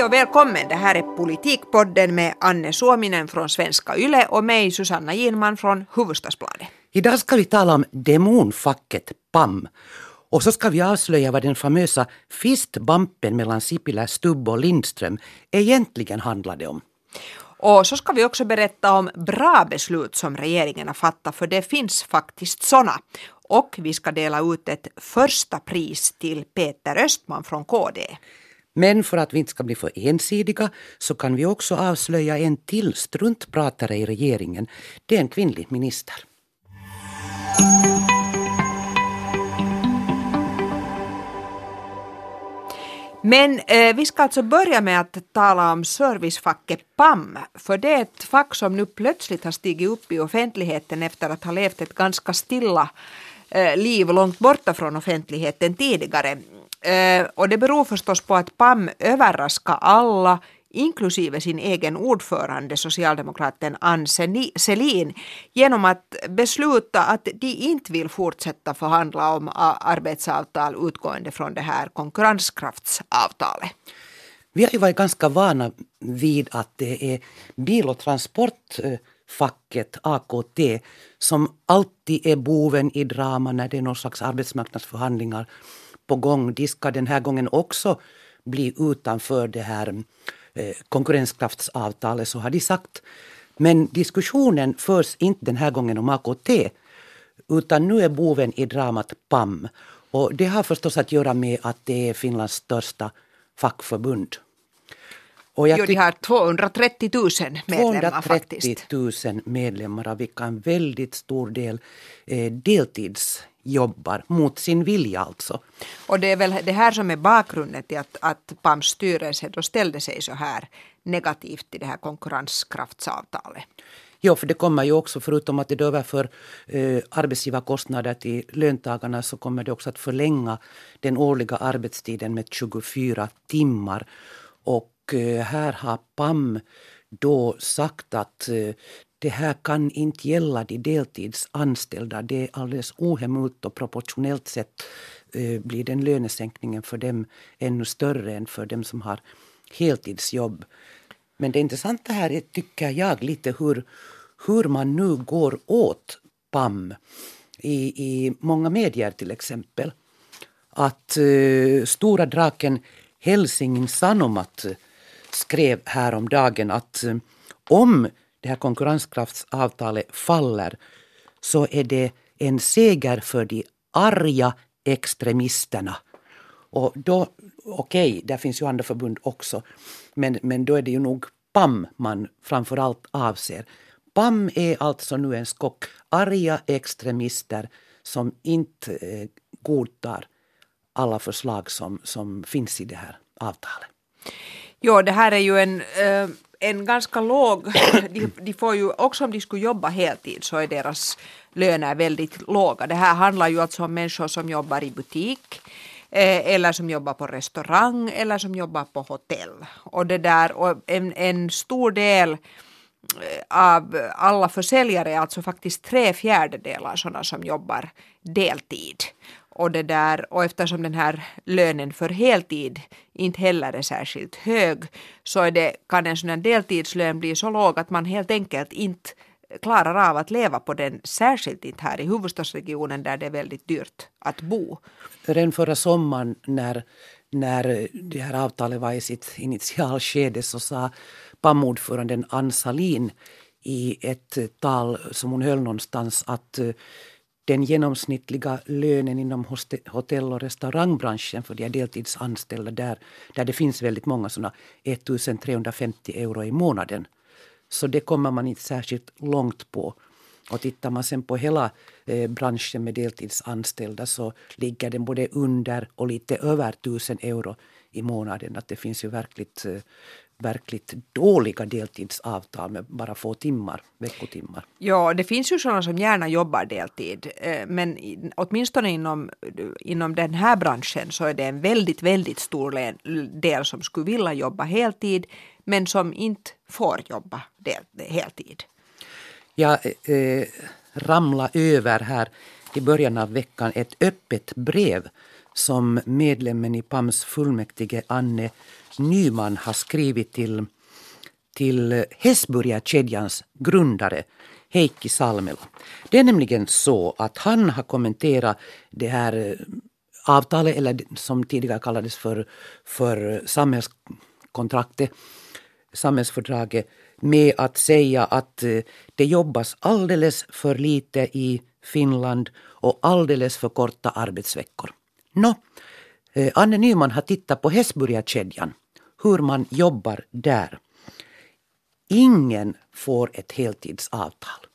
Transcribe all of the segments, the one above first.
Hej och välkommen! Det här är Politikpodden med Anne Suominen från Svenska Yle och mig Susanna Ginman från Hufvudstadsbladet. Idag ska vi tala om demonfacket PAM. Och så ska vi avslöja vad den famösa fistbumpen mellan Sipilä, Stubb och Lindström egentligen handlade om. Och så ska vi också berätta om bra beslut som regeringen har fattat, för det finns faktiskt sådana. Och vi ska dela ut ett första pris till Peter Östman från KD. Men för att vi inte ska bli för ensidiga så kan vi också avslöja en till struntpratare i regeringen. Det är en kvinnlig minister. Men eh, vi ska alltså börja med att tala om servicefacket PAM, för det är ett fack som nu plötsligt har stigit upp i offentligheten efter att ha levt ett ganska stilla eh, liv långt borta från offentligheten tidigare. Eh, och det beror förstås på att PAM överraskar alla inklusive sin egen ordförande, socialdemokraten Ann Selin, genom att besluta att de inte vill fortsätta förhandla om arbetsavtal utgående från det här konkurrenskraftsavtalet. Vi har ju varit ganska vana vid att det är bil och transportfacket, AKT, som alltid är boven i drama när det är någon slags arbetsmarknadsförhandlingar på gång. De ska den här gången också bli utanför det här Eh, konkurrenskraftsavtalet så har de sagt. Men diskussionen förs inte den här gången om AKT utan nu är boven i dramat PAM. Och det har förstås att göra med att det är Finlands största fackförbund. Och jag jo, de har 230 000 medlemmar 230 faktiskt. 230 000 medlemmar av vilka en väldigt stor del är deltids jobbar mot sin vilja alltså. Och det är väl det här som är bakgrunden till att, att PAMs styrelse då ställde sig så här negativt till det här konkurrenskraftsavtalet. Ja, för det kommer ju också, förutom att det överför eh, arbetsgivarkostnader till löntagarna, så kommer det också att förlänga den årliga arbetstiden med 24 timmar. Och eh, här har PAM då sagt att eh, det här kan inte gälla de deltidsanställda. Det är alldeles ohemult och proportionellt sett eh, blir den lönesänkningen för dem ännu större än för dem som har heltidsjobb. Men det intressanta här är, tycker jag, lite hur, hur man nu går åt PAM i, i många medier till exempel. Att eh, stora draken Helsingin Sanomat skrev häromdagen att eh, om det här konkurrenskraftsavtalet faller så är det en seger för de arga extremisterna. Och då, okej, okay, där finns ju andra förbund också, men, men då är det ju nog PAM man framför allt avser. PAM är alltså nu en skock arga extremister som inte eh, godtar alla förslag som, som finns i det här avtalet. Jo, det här är ju en eh en ganska låg, de, de, får ju också om de skulle jobba heltid så är deras löner väldigt låga. Det här handlar ju alltså om människor som jobbar i butik eh, eller som jobbar på restaurang eller som jobbar på hotell. Och, det där, och en, en stor del eh, av alla försäljare är alltså faktiskt tre fjärdedelar sådana som jobbar deltid. Och, det där, och eftersom den här lönen för heltid inte heller är särskilt hög så är det, kan en sån här deltidslön bli så låg att man helt enkelt inte klarar av att leva på den, särskilt inte här i huvudstadsregionen där det är väldigt dyrt att bo. Redan förra sommaren när, när det här avtalet var i sitt initialskede så sa PAM-ordföranden Ann Salin i ett tal som hon höll någonstans att eh, den genomsnittliga lönen inom hotell och restaurangbranschen för de deltidsanställda där, där det finns väldigt många sådana 1350 euro i månaden. Så det kommer man inte särskilt långt på. Och tittar man sen på hela eh, branschen med deltidsanställda så ligger den både under och lite över 1000 euro i månaden. Att det finns ju verkligt eh, verkligt dåliga deltidsavtal med bara få timmar, veckotimmar. Ja, det finns ju sådana som gärna jobbar deltid, eh, men åtminstone inom, inom den här branschen så är det en väldigt, väldigt stor del som skulle vilja jobba heltid, men som inte får jobba del, heltid. Jag eh, ramlade över här i början av veckan ett öppet brev som medlemmen i PAMs fullmäktige Anne Nyman har skrivit till, till Hesburgakedjans grundare Heikki Salmela. Det är nämligen så att han har kommenterat det här eh, avtalet, eller som tidigare kallades för, för samhällskontraktet, samhällsfördraget, med att säga att eh, det jobbas alldeles för lite i Finland och alldeles för korta arbetsveckor. Nå, eh, Anne Nyman har tittat på Hesburgakedjan hur man jobbar där. Ingen får ett heltidsavtal.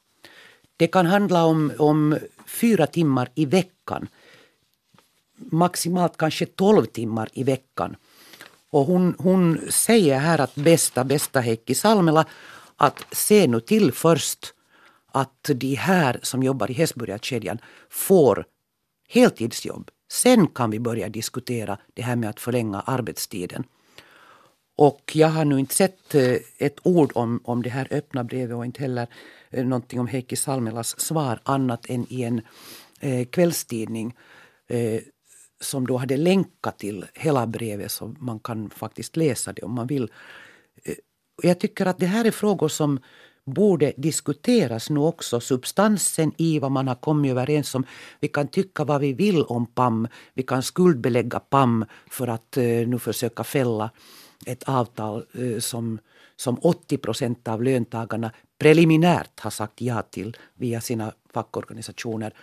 Det kan handla om, om fyra timmar i veckan maximalt kanske 12 timmar i veckan. Och hon, hon säger här att bästa, bästa Heikki Salmela att se nu till först att de här som jobbar i Hästburgarkedjan får heltidsjobb. Sen kan vi börja diskutera det här med att förlänga arbetstiden. Och jag har nu inte sett eh, ett ord om, om det här öppna brevet och inte heller eh, någonting om Heikki Salmelas svar annat än i en eh, kvällstidning eh, som då hade länkat till hela brevet så man kan faktiskt läsa det om man vill. Eh, jag tycker att det här är frågor som borde diskuteras nu också. Substansen i vad man har kommit överens om. Vi kan tycka vad vi vill om PAM. Vi kan skuldbelägga PAM för att eh, nu försöka fälla ett avtal eh, som, som 80 procent av löntagarna preliminärt har sagt ja till via sina fackorganisationer.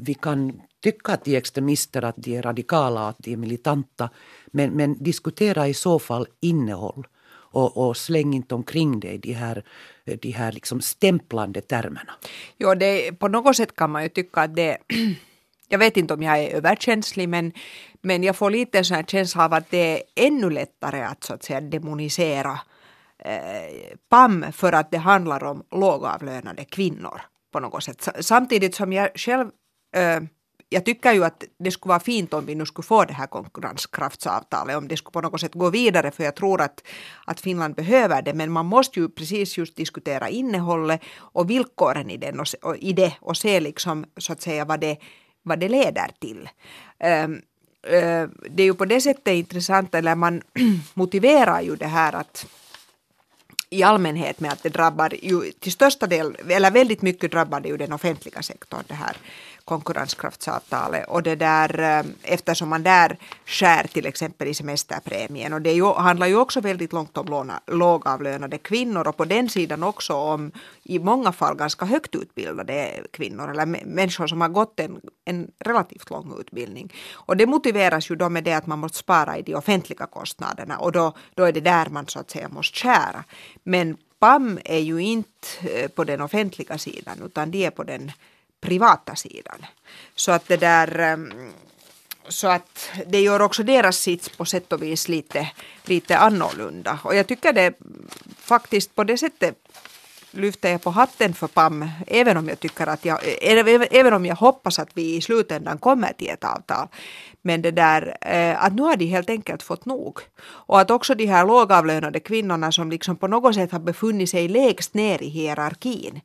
Vi kan tycka att de är extremister, att de är radikala, att de är militanta. Men, men diskutera i så fall innehåll. Och, och, släng inte omkring dig de här, de här liksom stämplande termerna. Jo, det, på något sätt kan man ju tycka att det jag vet inte om jag är överkänslig men, men jag får lite en sån här känsla av att det är ännu lättare att så att säga demonisera eh, PAM för att det handlar om lågavlönade kvinnor på något sätt. Samtidigt som jag själv eh, jag tycker ju att det skulle vara fint om vi nu skulle få det här konkurrenskraftsavtalet, om det skulle på något sätt gå vidare, för jag tror att, att Finland behöver det, men man måste ju precis just diskutera innehållet och villkoren i, den och, och i det och se liksom så att säga vad det, vad det leder till. Um, Eh, det är ju på det sättet intressant, eller man motiverar ju det här att i allmänhet med att det drabbar ju till största del, eller väldigt mycket drabbar det ju den offentliga sektorn det här konkurrenskraftsavtalet och det där eh, eftersom man där skär till exempel i semesterpremien. Och det ju, handlar ju också väldigt långt om låna, lågavlönade kvinnor. Och på den sidan också om i många fall ganska högt utbildade kvinnor. Eller människor som har gått en, en relativt lång utbildning. Och det motiveras ju då med det att man måste spara i de offentliga kostnaderna. Och då, då är det där man så att säga måste skära. Men PAM är ju inte eh, på den offentliga sidan utan de är på den privata sidan. Så att det där ehm, så att det gör också deras sits på sätt och vis lite, lite annorlunda. Och jag tycker det faktiskt på det sättet lyfter jag på hatten för PAM, även om jag tycker att jag, även om jag hoppas att vi i slutändan kommer till ett avtal. Men det där eh, att nu har de helt enkelt fått nog. Och att också de här lågavlönade kvinnorna som liksom på något sätt har befunnit sig lägst ner i hierarkin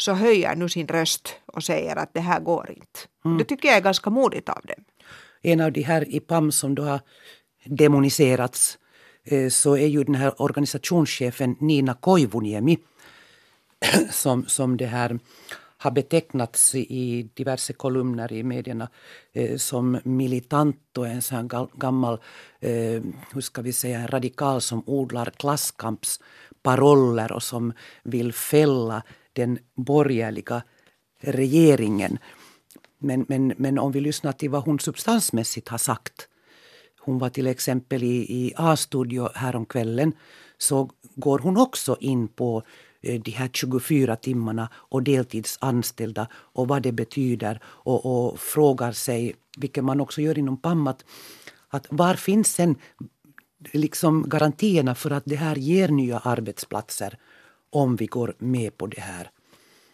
så höjer nu sin röst och säger att det här går inte. Mm. Det tycker jag är ganska modigt av dem. En av de här i PAM som då har demoniserats eh, så är ju den här organisationschefen Nina Koivuniemi som, som det här har betecknats i diverse kolumner i medierna eh, som militant och en sån gammal, eh, hur ska vi säga, radikal som odlar klasskampsparoller och som vill fälla den borgerliga regeringen. Men, men, men om vi lyssnar till vad hon substansmässigt har sagt. Hon var till exempel i, i A-studio häromkvällen. Så går hon också in på eh, de här 24 timmarna och deltidsanställda och vad det betyder och, och frågar sig, vilket man också gör inom PAM, att, att var finns sen liksom garantierna för att det här ger nya arbetsplatser om vi går med på det här.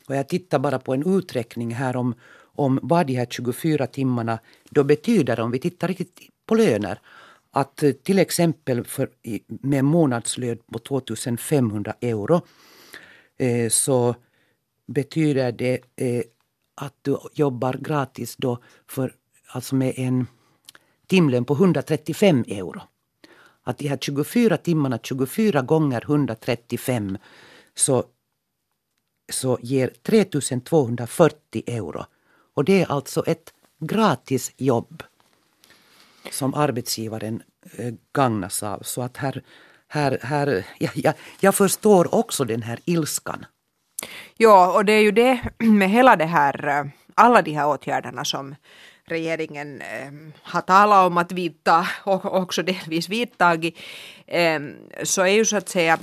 Och jag tittar bara på en uträkning här om, om vad de här 24 timmarna då betyder om vi tittar riktigt på löner. Att eh, till exempel för, med månadslön på 2500 euro eh, så betyder det eh, att du jobbar gratis då för, alltså med en timlön på 135 euro. Att de här 24 timmarna, 24 gånger 135, så, så ger 3240 euro. Och det är alltså ett gratis jobb som arbetsgivaren eh, gagnas av. Så att här, här, här, ja, ja, jag förstår också den här ilskan. Ja, och det är ju det med hela det här, eh, alla de här åtgärderna som regeringen eh, har talat om att vidta och också delvis vidtagit, eh, så är ju så att säga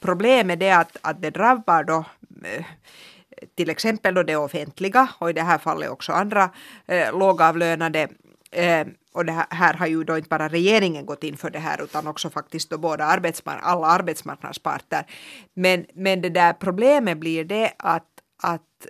problemet det att, att det drabbar då eh, till exempel då det offentliga och i det här fallet också andra eh, lågavlönade eh, och det här, här, har ju då inte bara regeringen gått in för det här utan också faktiskt då båda arbetsmar alla arbetsmarknadsparter. Men, men det där problemet blir det att, att,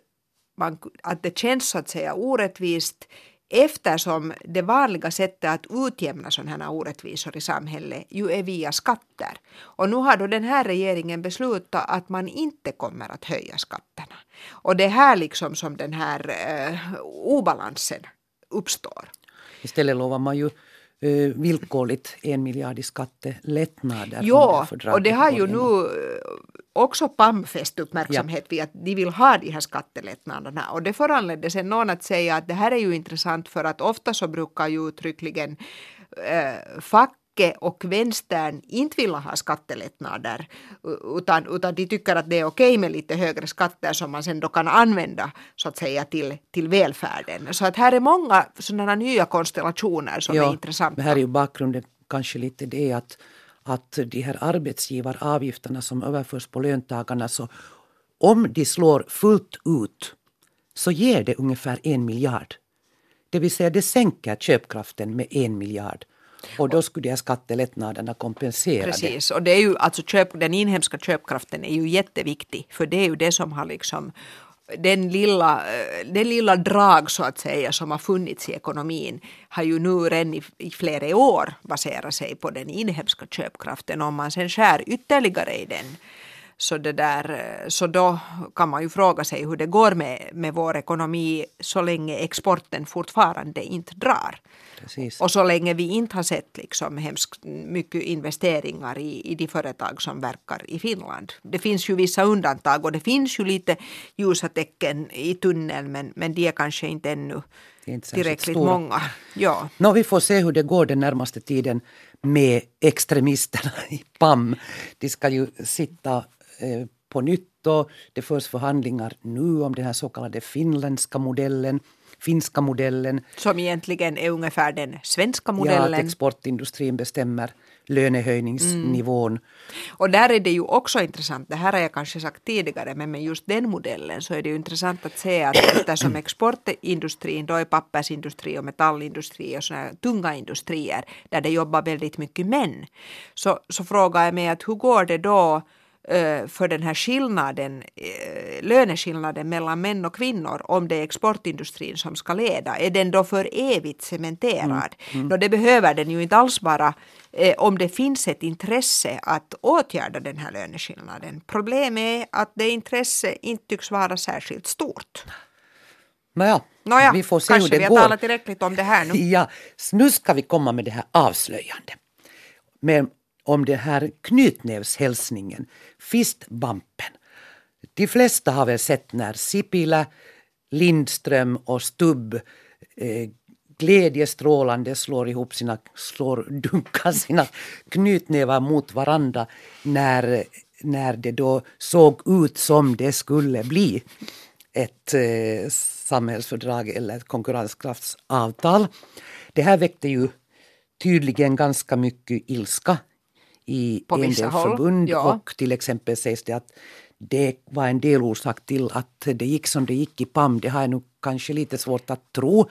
man, att det känns så att säga orättvist eftersom det vanliga sättet att utjämna sådana här orättvisor i samhället ju är via skatter. Och nu har då den här regeringen beslutat att man inte kommer att höja skatterna. Och det är här liksom som den här eh, obalansen uppstår. Istället lovar man ju eh, villkorligt en miljard i skattelättnader. Ja, och det har ju nu också PAM fäst uppmärksamhet ja. vid att de vill ha de här skattelättnaderna. Och det föranledde sen någon att säga att det här är ju intressant för att ofta så brukar ju uttryckligen äh, fack och vänstern inte vill ha skattelättnader utan, utan de tycker att det är okej med lite högre skatter som man sen då kan använda så att säga till, till välfärden. Så att här är många sådana nya konstellationer som ja, är intressanta. Här är ju bakgrunden kanske lite det att att de här arbetsgivaravgifterna som överförs på löntagarna så om de slår fullt ut så ger det ungefär en miljard. Det vill säga det sänker köpkraften med en miljard. Och då skulle de här skattelättnaderna kompensera Precis, det. och det är ju alltså köp, den inhemska köpkraften är ju jätteviktig för det är ju det som har liksom den lilla, eh, den lilla drag så att säga som har funnits i ekonomin har ju nu redan i, i flera år baserat sig på den inhemska köpkraften. Om man sen skär ytterligare i den så, det där, så då kan man ju fråga sig hur det går med, med vår ekonomi så länge exporten fortfarande inte drar. Precis. Och så länge vi inte har sett liksom hemskt mycket investeringar i, i de företag som verkar i Finland. Det finns ju vissa undantag och det finns ju lite ljusa tecken i tunneln men, men de är kanske inte ännu inte tillräckligt stora. många. Ja. No, vi får se hur det går den närmaste tiden med extremisterna i PAM. De ska ju sitta på nytt och det förs förhandlingar nu om den här så kallade finländska modellen finska modellen. Som egentligen är ungefär den svenska modellen. Ja, att exportindustrin bestämmer lönehöjningsnivån. Mm. Och där är det ju också intressant, det här har jag kanske sagt tidigare, men med just den modellen så är det ju intressant att se att eftersom exportindustrin då är pappersindustri och metallindustri och sådana tunga industrier där det jobbar väldigt mycket män, så, så frågar jag mig att hur går det då Eh, för den här skillnaden, eh, löneskillnaden mellan män och kvinnor om det är exportindustrin som ska leda, är den då för evigt cementerad? Mm. Mm. det behöver den ju inte alls vara eh, om det finns ett intresse att åtgärda den här löneskillnaden. Problemet är att det intresse inte tycks vara särskilt stort. Nåja, Nåja vi får se hur det går. Kanske vi har talat tillräckligt om det här nu. Ja, nu ska vi komma med det här avslöjande. Men om den här knytnävshälsningen, fistbampen. De flesta har väl sett när Sipilä, Lindström och Stubb eh, glädjestrålande slår ihop sina, slår, dunkar sina knytnävar mot varandra när, när det då såg ut som det skulle bli ett eh, samhällsfördrag eller ett konkurrenskraftsavtal. Det här väckte ju tydligen ganska mycket ilska i På en del förbund ja. och till exempel sägs det att det var en delorsak till att det gick som det gick i PAM. Det har jag nog kanske lite svårt att tro.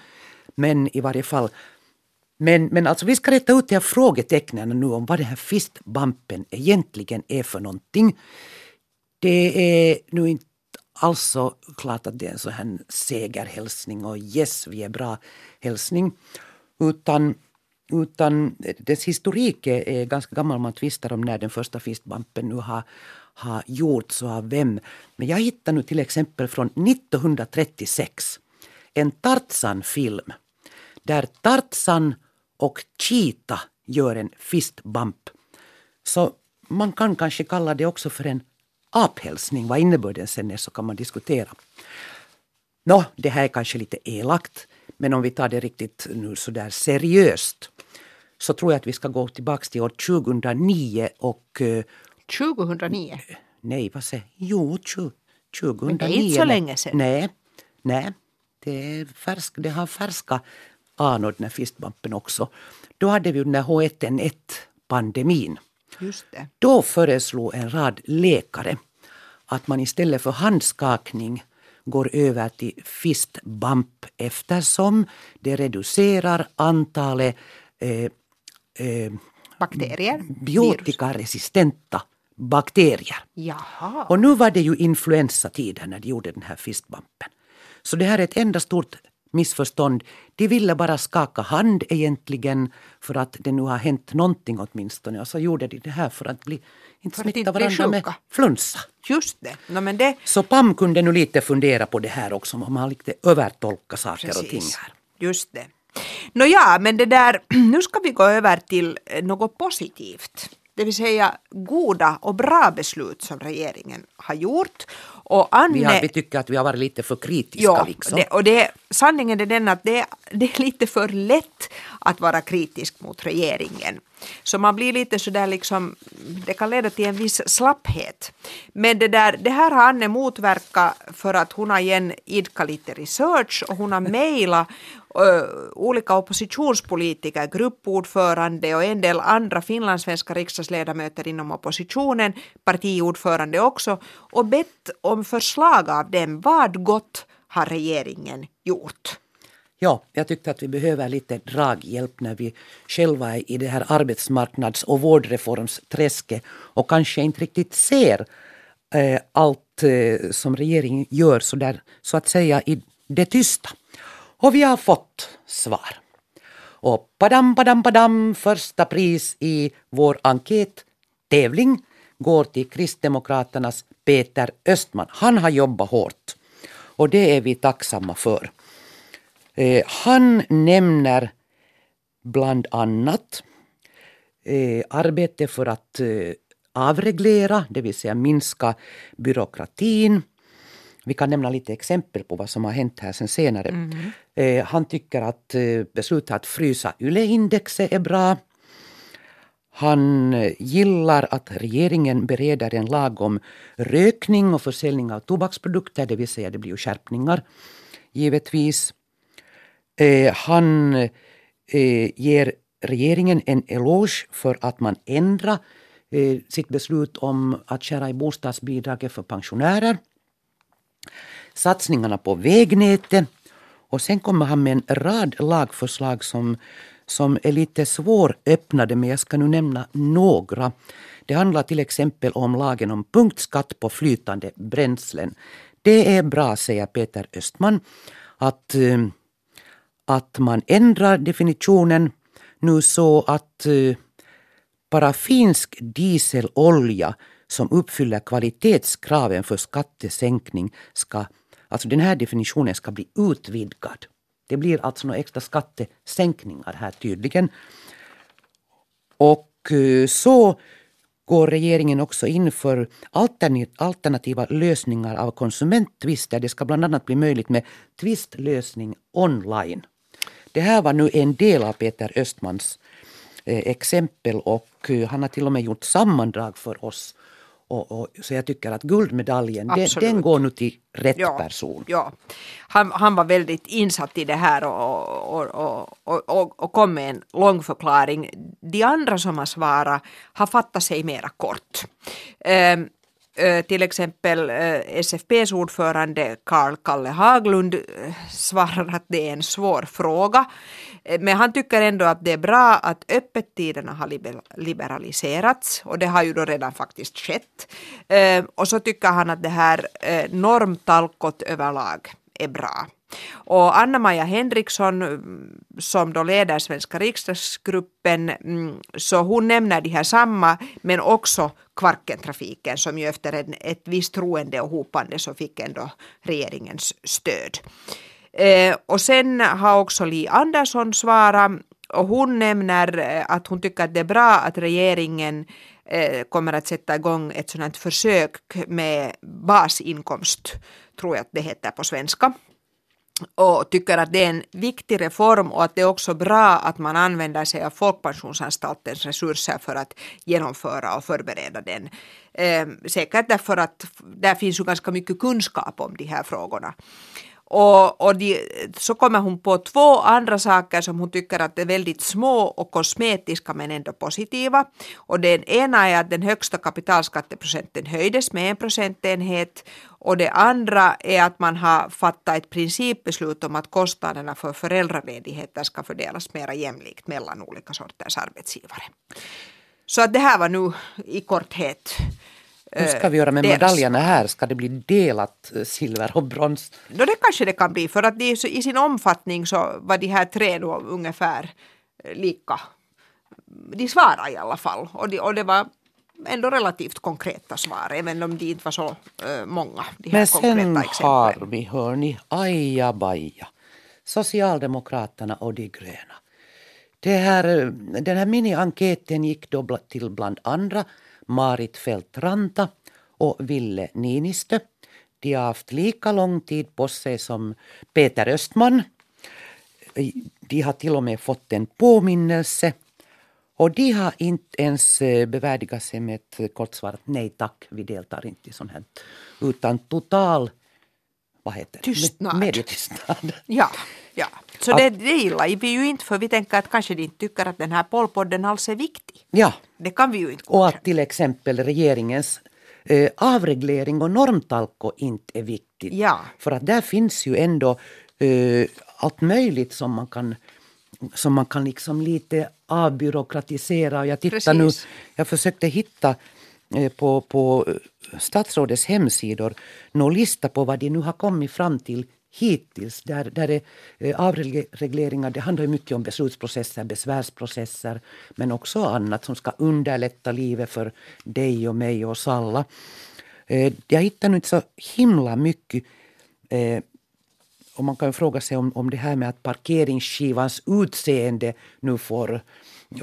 Men i varje fall. Men, men alltså vi ska rätta ut de här frågetecknen nu om vad den här fistbumpen egentligen är för någonting. Det är nu inte alls så klart att det är en sån här segerhälsning och yes, vi är bra hälsning. Utan utan dess historik är ganska gammal. Man tvistar om när den första fistbumpen nu har, har gjorts och av vem. Men jag hittar nu till exempel från 1936 en Tarzan-film där Tarzan och cheetah gör en fist bump. Så man kan kanske kalla det också för en aphälsning. Vad innebörden sen är så kan man diskutera. Nå, det här är kanske lite elakt, men om vi tar det riktigt nu sådär seriöst så tror jag att vi ska gå tillbaka till år 2009 och... 2009? Eh, nej, vad säger Jo, 2009. Men det är inte så länge sedan. Nej, nej. Det, är färsk, det har färska anor den här fistbumpen också. Då hade vi den här H1N1-pandemin. Just det. Då föreslog en rad läkare att man istället för handskakning går över till fistbump eftersom det reducerar antalet eh, eh, bakterier? Biotikaresistenta bakterier. Jaha. Och nu var det ju influensatider när de gjorde den här fistbumpen. Så det här är ett enda stort missförstånd. De ville bara skaka hand egentligen för att det nu har hänt någonting åtminstone. Och så gjorde de det här för att bli, inte för smitta varandra med flunsa. Just det. No, men det. Så PAM kunde nu lite fundera på det här också om man lite övertolka saker Precis. och ting här. Just det. Nåja, men det där, nu ska vi gå över till något positivt. Det vill säga goda och bra beslut som regeringen har gjort. Och Anne, vi, har, vi tycker att vi har varit lite för kritiska. Ja, liksom. det, och det, sanningen är den att det, det är lite för lätt att vara kritisk mot regeringen. Så man blir lite sådär liksom, det kan leda till en viss slapphet. Men det, där, det här har Anne motverkat för att hon har igen idkat lite research och hon har mejlat eh, olika oppositionspolitiker, gruppordförande och en del andra finlandssvenska riksdagsledamöter inom oppositionen, partiordförande också, och bett om förslag av dem. Vad gott har regeringen gjort? Ja, jag tyckte att vi behöver lite draghjälp när vi själva är i det här arbetsmarknads och vårdreformsträsket och kanske inte riktigt ser eh, allt eh, som regeringen gör så, där, så att säga i det tysta. Och vi har fått svar. Och padam, padam, padam, första pris i vår enkättävling går till Kristdemokraternas Peter Östman. Han har jobbat hårt och det är vi tacksamma för. Eh, han nämner bland annat eh, arbete för att eh, avreglera, det vill säga minska byråkratin. Vi kan nämna lite exempel på vad som har hänt här sen senare. Mm. Eh, han tycker att eh, beslutet att frysa YLE-indexet är bra. Han eh, gillar att regeringen bereder en lag om rökning och försäljning av tobaksprodukter, det vill säga det blir ju skärpningar givetvis. Eh, han eh, ger regeringen en eloge för att man ändrar eh, sitt beslut om att skära i bostadsbidraget för pensionärer. Satsningarna på vägnätet och sen kommer han med en rad lagförslag som, som är lite svåröppnade men jag ska nu nämna några. Det handlar till exempel om lagen om punktskatt på flytande bränslen. Det är bra, säger Peter Östman, att eh, att man ändrar definitionen nu så att eh, bara paraffinsk dieselolja som uppfyller kvalitetskraven för skattesänkning ska, alltså den här definitionen ska bli utvidgad. Det blir alltså några extra skattesänkningar här tydligen. Och eh, så går regeringen också in för alternativa lösningar av konsumenttvister. Det ska bland annat bli möjligt med tvistlösning online. Det här var nu en del av Peter Östmans eh, exempel och eh, han har till och med gjort sammandrag för oss. Och, och, så jag tycker att guldmedaljen, den, den, går nu till rätt ja, person. Ja. Han, han var väldigt insatt i det här och, och, och, kom med en lång förklaring. De andra som har svarat har fattat sig mera kort. Um, till exempel SFPs ordförande Karl Kalle Haglund svarar att det är en svår fråga. Men han tycker ändå att det är bra att öppettiderna har liberaliserats och det har ju då redan faktiskt skett. Och så tycker han att det här normtalkot överlag är bra. Och Anna-Maja Henriksson mm, som då leder Svenska riksdagsgruppen mm, så hon nämner de här samma men också Kvarkentrafiken som ju efter en, ett visst troende och hopande så fick ändå regeringens stöd. Eh, och sen har också Li Andersson svarat och hon nämner eh, att hon tycker att det är bra att regeringen eh, kommer att sätta igång ett sådant försök med basinkomst, tror jag att det heter på svenska och tycker att det är en viktig reform och att det är också bra att man använder sig av Folkpensionsanstaltens resurser för att genomföra och förbereda den. Eh, säkert därför att där finns ju ganska mycket kunskap om de här frågorna. Och, och de, så kommer hon på två andra saker som hon tycker att är väldigt små och kosmetiska men ändå positiva. Och den ena är att den högsta kapitalskatteprocenten höjdes med en procentenhet och det andra är att man har fattat ett principbeslut om att kostnaderna för föräldraledigheter ska fördelas mer jämlikt mellan olika sorters arbetsgivare. Så att det här var nu i korthet hur ska vi göra med deras. medaljerna här? Ska det bli delat eh, silver och brons? No, det kanske det kan bli för att det, i sin omfattning så var de här tre då ungefär eh, lika. De svarade i alla fall och, de, och det var ändå relativt konkreta svar även om de inte var så uh, många. Men sen har vi, hörni, ajabaja, Socialdemokraterna och de gröna. Det här, den här mini-enkäten gick då till bland andra Marit Fält-Ranta och Ville Niinistö. De har haft lika lång tid på sig som Peter Östman. De har till och med fått en påminnelse. Och de har inte ens eh, bevärdigat sig med ett kort svar nej tack, vi deltar inte i sånt här. Utan total vad heter det? Tystnad. Medietystnad. Ja, ja. Så det, det gillar vi ju inte för vi tänker att kanske de inte tycker att den här pollpodden alls är viktig. Ja. Det kan vi ju inte Och att till exempel regeringens eh, avreglering och normtalko inte är viktigt. Ja. För att där finns ju ändå eh, allt möjligt som man kan som man kan liksom lite avbyråkratisera. Jag tittar nu, jag försökte hitta eh, på, på statsrådets hemsidor någon lista på vad de nu har kommit fram till hittills. Där, där är eh, avregleringar, det handlar mycket om beslutsprocesser, besvärsprocesser men också annat som ska underlätta livet för dig och mig och oss alla. Eh, jag hittar nu inte så himla mycket eh, och man kan fråga sig om, om det här med att parkeringsskivans utseende nu får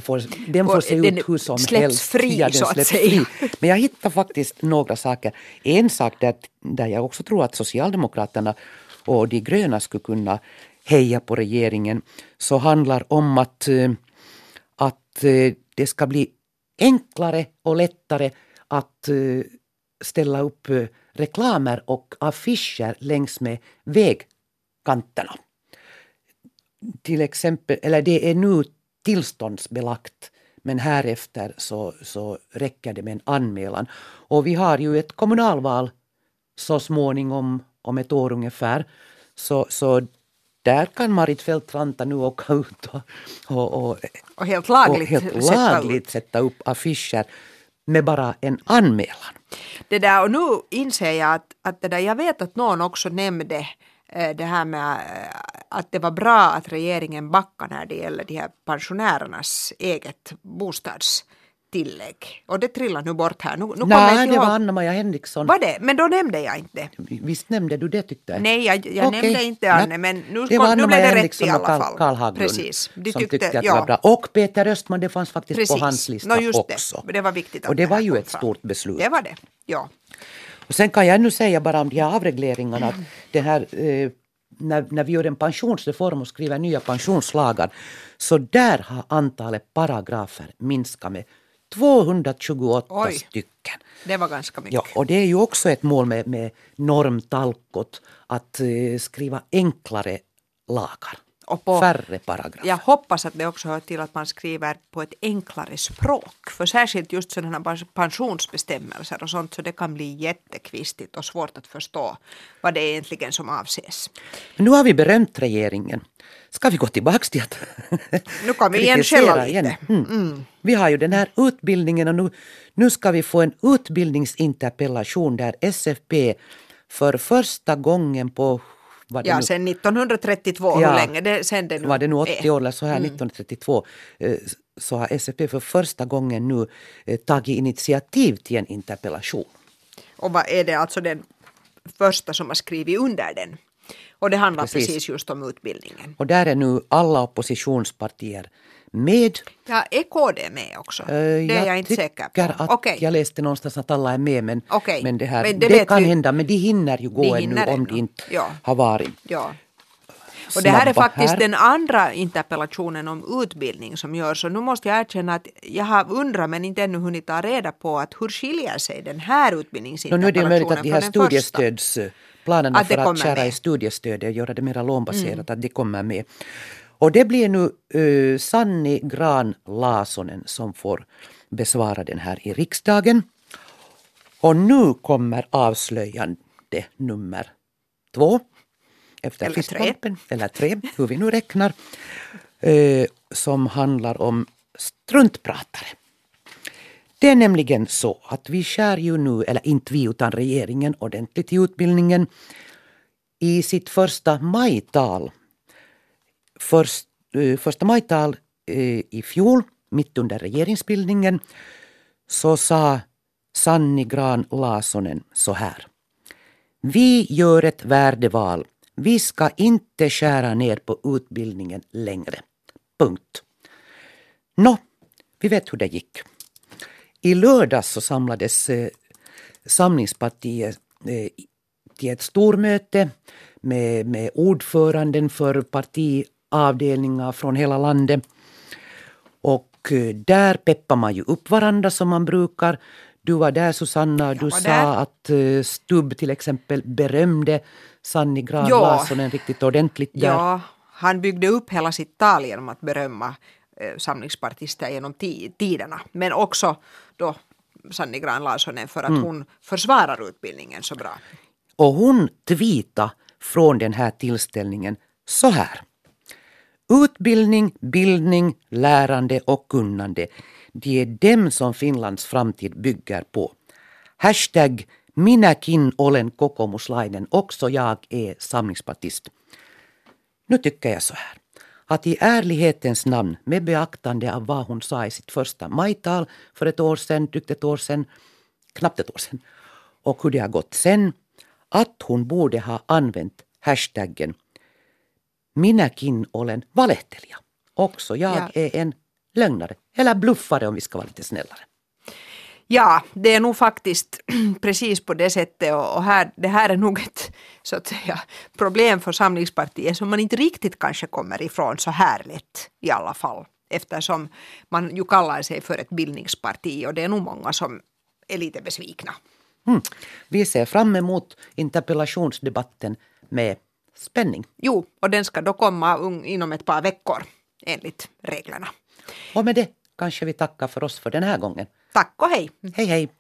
Får, den får se ut hur som släpps helst. Fri, ja, den så att säga. Fri. Men jag hittar faktiskt några saker. En sak där, där jag också tror att Socialdemokraterna och de gröna skulle kunna heja på regeringen så handlar om att, eh, att eh, det ska bli enklare och lättare att eh, ställa upp reklamer och affischer längs med vägkanterna. Till exempel, eller det är nu tillståndsbelagt men härefter så, så räcker det med en anmälan. Och vi har ju ett kommunalval så småningom, om ett år ungefär. Så, så där kan Marit Fältranta nu åka ut och, och, och, och helt lagligt, och helt lagligt sätta, sätta upp affischer med bara en anmälan. Det där, och nu inser jag att, att det där, jag vet att någon också nämnde Eh, det här med eh, att det var bra att regeringen backade när det gäller de här pensionärernas eget bostadstillägg. Och det trillar nu bort här. Nu, nu Nej, det var Anna-Maja Henriksson. Var det? Men då nämnde jag inte. Visst nämnde du det tyckte jag. Nej, jag, jag okay. nämnde inte Anne, men nu, det var nu blev det rätt i alla fall. Karl Haglund Precis. De som tyckte, tyckte att ja. det var bra. Och Peter Östman, det fanns faktiskt Precis. på hans lista no, just också. Det. det var viktigt Och det var ju ett fram. stort beslut. Det var det, ja. Och sen kan jag ännu säga bara om de här avregleringarna att det här eh, när, när vi gör en pensionsreform och skriver nya pensionslagar så där har antalet paragrafer minskat med 228 Oj, stycken. Det var ganska mycket. Ja, och det är ju också ett mål med, med normtalkot att uh, skriva enklare lagar och på, färre paragrafer. Jag hoppas att det också hör till att man skriver på ett enklare språk. För särskilt just sådana pensionsbestämmelser och sånt så det kan bli jättekvistigt och svårt att förstå vad det är egentligen som avses. Nu har vi berömt regeringen. Ska vi gå tillbaka till att Nu kan vi igen skälla lite. Mm. Mm. Vi har ju den här utbildningen och nu, nu ska vi få en utbildningsinterpellation där SFP för första gången på ja, sen 1932, ja, hur länge det sen det nu Var det nu 80 år eller så här, mm. 1932, eh, så har SFP för första gången nu eh, tagit initiativ till en interpellation. Och vad är det alltså den första som har skrivit under den? Och det handlar precis, precis just om utbildningen. Och där är nu alla oppositionspartier med. Ja, är KD med också? Eh, det är jag inte säker på. att Okej. jag läste någonstans att alla är med men, Okej. men det, här, Men det, det kan vi- hända men de hinner ju gå De ännu hinner om ännu. de inte Ja. har varit. Ja. Och det här är faktiskt här. den andra interpellationen om utbildning som görs. Och nu måste jag erkänna att jag har undrat men inte ännu hunnit ta reda på att hur skiljer sig den här utbildningsinterpellationen nu är det möjligt att de här från Att det för att skära med. Mm. i studiestödet och göra det mera lånbaserat, att det kommer med. Och det blir nu uh, Sanni Gran Lasonen som får besvara den här i riksdagen. Och nu kommer avslöjande nummer två. Efter Eller fistbumpen, eller tre, hur vi nu räknar. eh, som handlar om struntpratare. Det är nämligen så att vi skär ju nu, eller inte vi utan regeringen, ordentligt i utbildningen. I sitt första majtal, först, eh, första majtal eh, i fjol, mitt under regeringsbildningen, så sa Sanni Gran Lasonen så här. Vi gör ett värdeval. Vi ska inte skära ner på utbildningen längre. Punkt. Nå, vi vet hur det gick. I lördags så samlades eh, Samlingspartiet eh, till ett stormöte med, med ordföranden för partiavdelningar från hela landet. Och eh, där peppar man ju upp varandra som man brukar. Du var där Susanna, du sa där. att eh, Stubb till exempel berömde Sanni Gran Ja. Larssonen riktigt ordentligt där. Ja, han byggde upp hela sitt tal genom att berömma eh, samlingspartister genom ti- tiderna. Men också då Sanni Gran Larssonen för att Mm. hon försvarar utbildningen så bra. Och hon tweetade från den här tillställningen så här. Utbildning, bildning, lärande och kunnande. Det är dem som Finlands framtid bygger på. Hashtag minäkin olen kokoomuslainen, också jag är samlingspartist. Nu tycker jag så här, att i ärlighetens namn, med beaktande av vad hon sa i sitt första majtal för ett år sedan, drygt ett år sedan, knappt ett år sedan, och hur det har gått sen, att hon borde ha använt hashtaggen minäkin olen valehtelija. Också jag Ja. är en lögnare, eller bluffare om vi ska vara lite snällare. Ja, det är nog faktiskt precis på det sättet och, och här, det här är nog ett så att säga, problem för Samlingspartiet som man inte riktigt kanske kommer ifrån så här lätt i alla fall. Eftersom man ju kallar sig för ett bildningsparti och det är nog många som är lite besvikna. Mm. Vi ser fram emot interpellationsdebatten med spänning. Jo, och den ska då komma inom ett par veckor enligt reglerna. Och med det kanske vi tackar för oss för den här gången. Tack och hej! Hej hej!